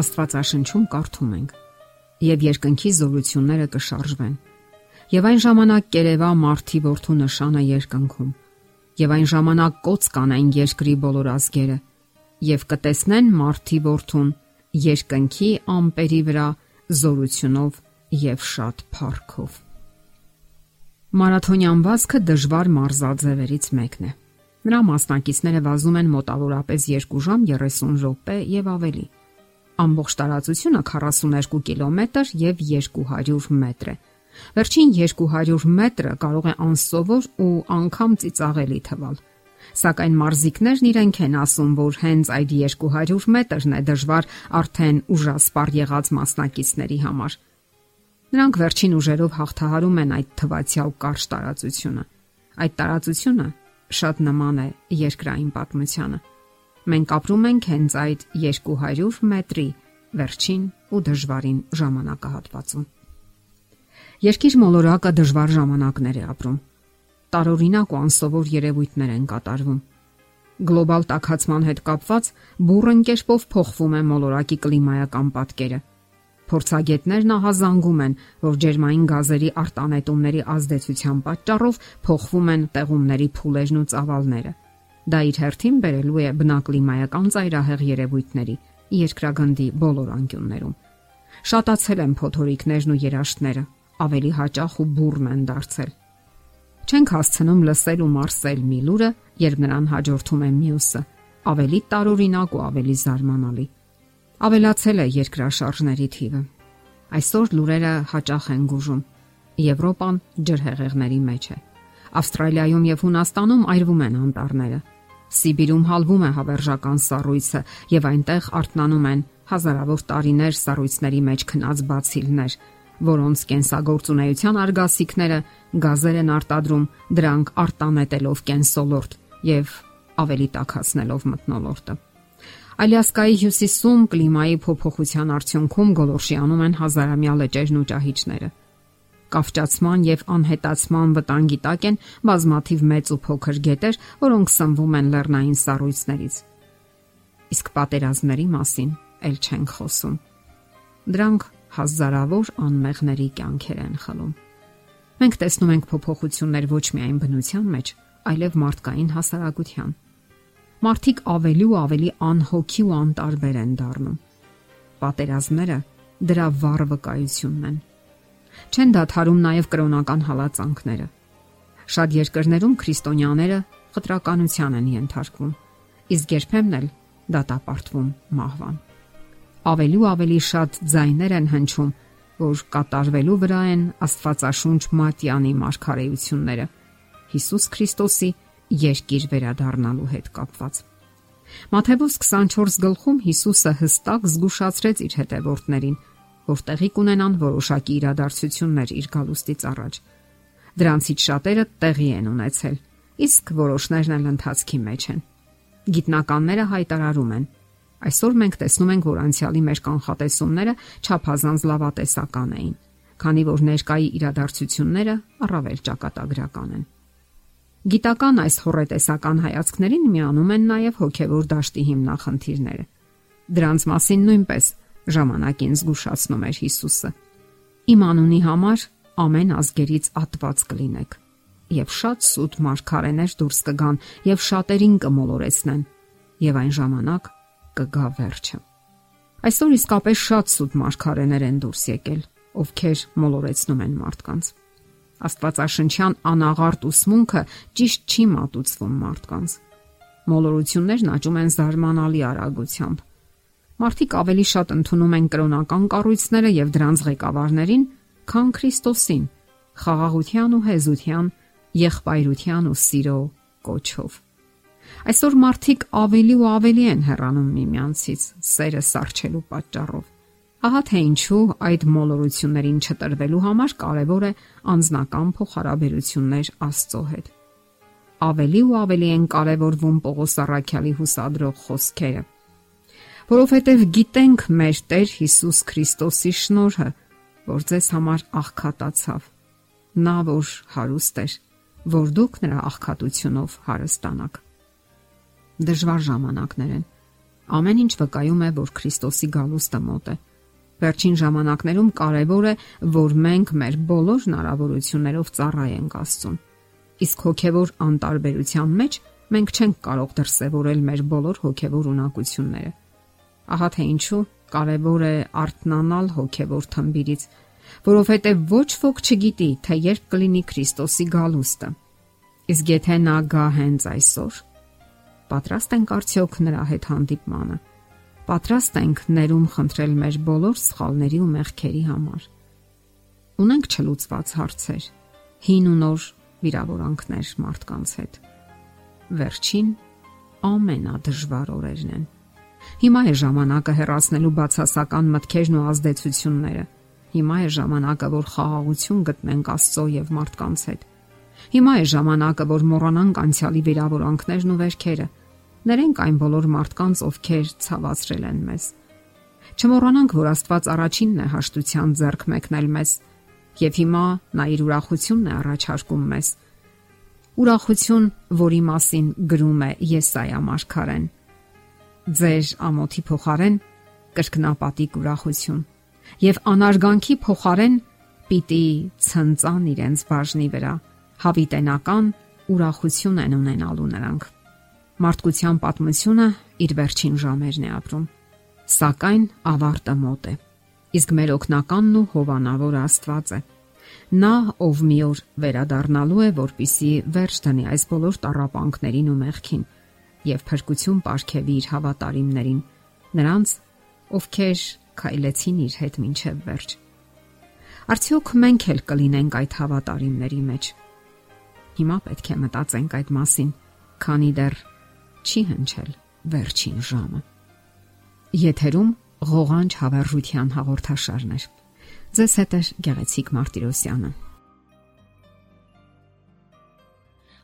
Աստվածաշնչում կարդում ենք. Եվ երկնքի զորությունները կշարժվեն։ Եվ այն ժամանակ կերևա մարտի որդու նշանը երկնքում։ Եվ այն ժամանակ կոց կանային երկրի բոլոր ազգերը։ Եվ կտեսնեն մարտի որդուն երկնքի ամպերի վրա զորությունով եւ շատ փառքով։ Մարաթոնյան վազքը դժվար մարզաձևերից մեկն է։ Նրա մասնակիցները վազում են մոտավորապես 2 ժամ 30 րոպե եւ ավելի ամբողջ տարածությունը 42 կիլոմետր եւ 200 մետր է։ Վերջին 200 մետրը կարող է անսովոր ու անգամ ծիծաղելի թվալ։ Սակայն մարզիկներն իրենք են ասում, որ հենց այդ 200 մետրն է դժվար արդեն ուժասպառ եղած մասնակիցների համար։ Նրանք վերջին ուժերով հաղթահարում են այդ թվացial կարճ տարածությունը։ Այդ տարածությունը շատ նման է երկրային պատմությանը։ Մենք ապրում ենք հենց այդ 200 մետրի վերջին ու դժվարին ժամանակահատվածում։ Երկիր մոլորակը դժվար ժամանակներ է ապրում։ Տարօրինակ ու անսովոր երևույթներ են կատարվում։ Գլոբալ տաքացման հետ կապված բուրըն կերպով փոխվում է մոլորակի կլիմայական պատկերը։ Փորձագետներն ահազանգում են, որ ջերմային գազերի արտանետումների ազդեցության պատճառով փոխվում են տեղումների փուլերն ու ծավալները Դա իր հերթին բերելու է բնակլիմայական ծայրահեղ երևույթների երկրագնդի բոլոր անկյուններում։ Շատացել են փոթորիկներն ու երաշտները, ավելի հաճախ ու բուրն են դարձել։ Չենք հասցնում լսել ու մարսել մի լուրը, երբ նրան հաջորդում է մյուսը, ավելի տարօրինակ ու ավելի զարմանալի։ Ավելացել է երկրաշարժների թիվը։ Այսօր լուրերը հաճախ են գուժում։ Եվրոպան ջրհեղեղների մեջ է։ Ավստրալիայում եւ Հունաստանում այրվում են անտառները։ Սիբիրում հալվում է հավերժական սառույցը եւ այնտեղ արթնանում են հազարավոր տարիներ սառույցների մեջ քնած բացիլներ, որոնց կենսագործունեության արգասիքները գազեր են արտադրում դրանք արտանետելով կենսոլորտ եւ ավելի տաքացնելով մթնոլորտը։ Ալյասկայի հյուսիսում կլիմայի փոփոխության արդյունքում գոլորշի անում են հազարամյա լճերն ու ճահիճները կավճացման եւ անհետացման վտանգի տակ են բազմաթիվ մեծ ու փոքր գետեր, որոնք սնվում են լեռնային սառույցներից։ Իսկ պատերազմների մասին ել չենք խոսում։ Դրանք հազարավոր անմեղների կյանքեր են խլում։ Մենք տեսնում ենք փոփոխություններ ոչ միայն բնության մեջ, այլև մարդկային հասարակության։ Մարդիկ ավելի ու ավելի անհոգի ու անտարբեր են դառնում։ Պատերազմները դրա վառ վկայությունն են չեն դադարում նաև կրոնական հալածանքները։ Շատ երկրներում քրիստոնյաները խտրականության են ենթարկվում, իսկ երբեմն էլ դատապարտվում մահվան։ Ավելի ու ավելի շատ ձայներ են հնչում, որ կատարվելու վրա են Աստվածաշունչ Մատյանի մարգարեությունները Հիսուս Քրիստոսի երկիր վերադառնալու հետ կապված։ Մաթեոս 24 գլխում Հիսուսը հստակ զգուշացրեց իր հետևորդներին, որ տեղի կունենան որոշակի իրադարձություններ իր գալուստից առաջ։ Դրանցից շատերը տեղի են ունեցել, իսկ որոշներն էլ ընթացքի մեջ են։ Գիտնականները հայտարարում են. այսօր մենք տեսնում ենք, որ անցյալի մեր կանխատեսումները չափազանց լավատեսական էին, քանի որ ներկայի իրադարձությունները առավել ճակատագրական են։ Գիտական այս հորետեսական հայացքներին միանում են նաև հոգևոր դաշտի հիմնախնդիրները։ Դրանց մասին նույնպես ժամանակին զգուշացնում էր Հիսուսը։ Իմ անունի համար ամեն ազգերից ատված կլինեք եւ շատ սուտ մարգարեներ դուրս կգան եւ շատերին կմոլորեցնեն եւ այն ժամանակ կգա վերջը։ Այսօր իսկապես շատ սուտ մարգարեներ են դուրս եկել, ովքեր մոլորեցնում են մարդկանց։ Աստվածաշնչյան անաղարտ ուսմունքը ճիշտ չի մատուցվում մարդկանց։ Մոլորություններն աճում են զարմանալի արագությամբ Մարդիկ ավելի շատ ընդունում են կրոնական կառույցները եւ դրանց ղեկավարներին, քան Քրիստոսին, խաղաղության ու հեզության, եղբայրության ու սիրո կոչով։ Այսօր մարդիկ ավելի ու ավելի են հեռանում միմյանցից սերը սարչելու պատճառով։ Ահա թե ինչու այդ մոլորություններին չտրվելու համար կարևոր է անznական փոխհարաբերություններ Աստծո հետ։ Ավելի ու ավելի են կարևորվում Պողոս Առաքյալի հուսադրող խոսքերը որովհետև գիտենք մեր Տեր Հիսուս Քրիստոսի շնորհը, որ ձեզ համար աղքատացավ։ Նա որ հարուստ էր, որ դուք նրա աղքատությունով հարստանաք։ Դժվար ժամանակներ են, Ամեն ինչ վկայում է, որ Քրիստոսի գալուստը մոտ է։ Վերջին ժամանակներում կարևոր է, որ մենք մեր բոլոր հնարավորություններով ծառայենք Աստծուն։ Իսկ հոգևոր անտարբերության մեջ մենք չենք կարող դրսևորել մեր բոլոր հոգևոր ունակությունները։ Ահա թե ինչու կարևոր է արթնանալ հոգևոր թմբիրից, որովհետև ոչ ոք չգիտի, թե երբ կլինի Քրիստոսի գալուստը։ Իսկ եթե նա գա հենց այսօր, պատրաստ ենք արդյոք նրա հետ հանդիպմանը։ Պատրաստ ենք ներում խնդրել մեր բոլոր սխալների ու մեղքերի համար։ Ունենք չլուծված հարցեր, հին ու նոր վիրավորանքներ մարդկանց հետ։ Վերջին ամենադժվար օրերն են։ Հիմա է ժամանակը հեռացնելու բացասական մտքերն ու ազդեցությունները։ Հիմա է ժամանակը, որ խաղաղություն գտնենք Աստծո եւ մարդկանց հետ։ Հիմա է ժամանակը, որ մոռանանք անցյալի վիրավորանքներն ու վերքերը Ներենք այն բոլոր մարդկանց, ովքեր ցավացրել են մեզ։ Չմոռանանք, որ Աստված առաջինն է հաշտության ձեռք մեկնել մեզ, եւ հիմա նա իր ուրախությունն է առաջարկում մեզ։ Ուրախություն, որի մասին գրում է Եսայա մարգարեն։ Ձեր ամոթի փոխարեն կրկնապատիկ ուրախություն եւ անարգանքի փոխարեն պիտի ցնծան իրենց բաժնի վրա. Հավիտենական ուրախություն են ունենալու նրանք Մարդկության պատմությունը իր վերջին ժամերն է ապրում։ Սակայն ավարտը մոտ է։ Իսկ մեր օգնականն ու հովանավոր Աստված է։ Նա, ով մի օր վերադառնալու է, որpիսի վերջ դնի այս բոլոր տարապանքներին ու մեղքին եւ փրկություն ապարգևի իր հավատարիմներին, նրանց, ովքեր քայլեցին իր հետ մինչև վերջ։ Արդյոք մենք էլ կլինենք այդ հավատարիմների մեջ։ Հիմա պետք է մտածենք այդ մասին, քանի դեռ չի հնչել վերջին ժամը։ Եթերում ղողանջ հավերժության հաղորդաշարն է։ Ձեզ հետ է Գեղեցիկ Մարտիրոսյանը։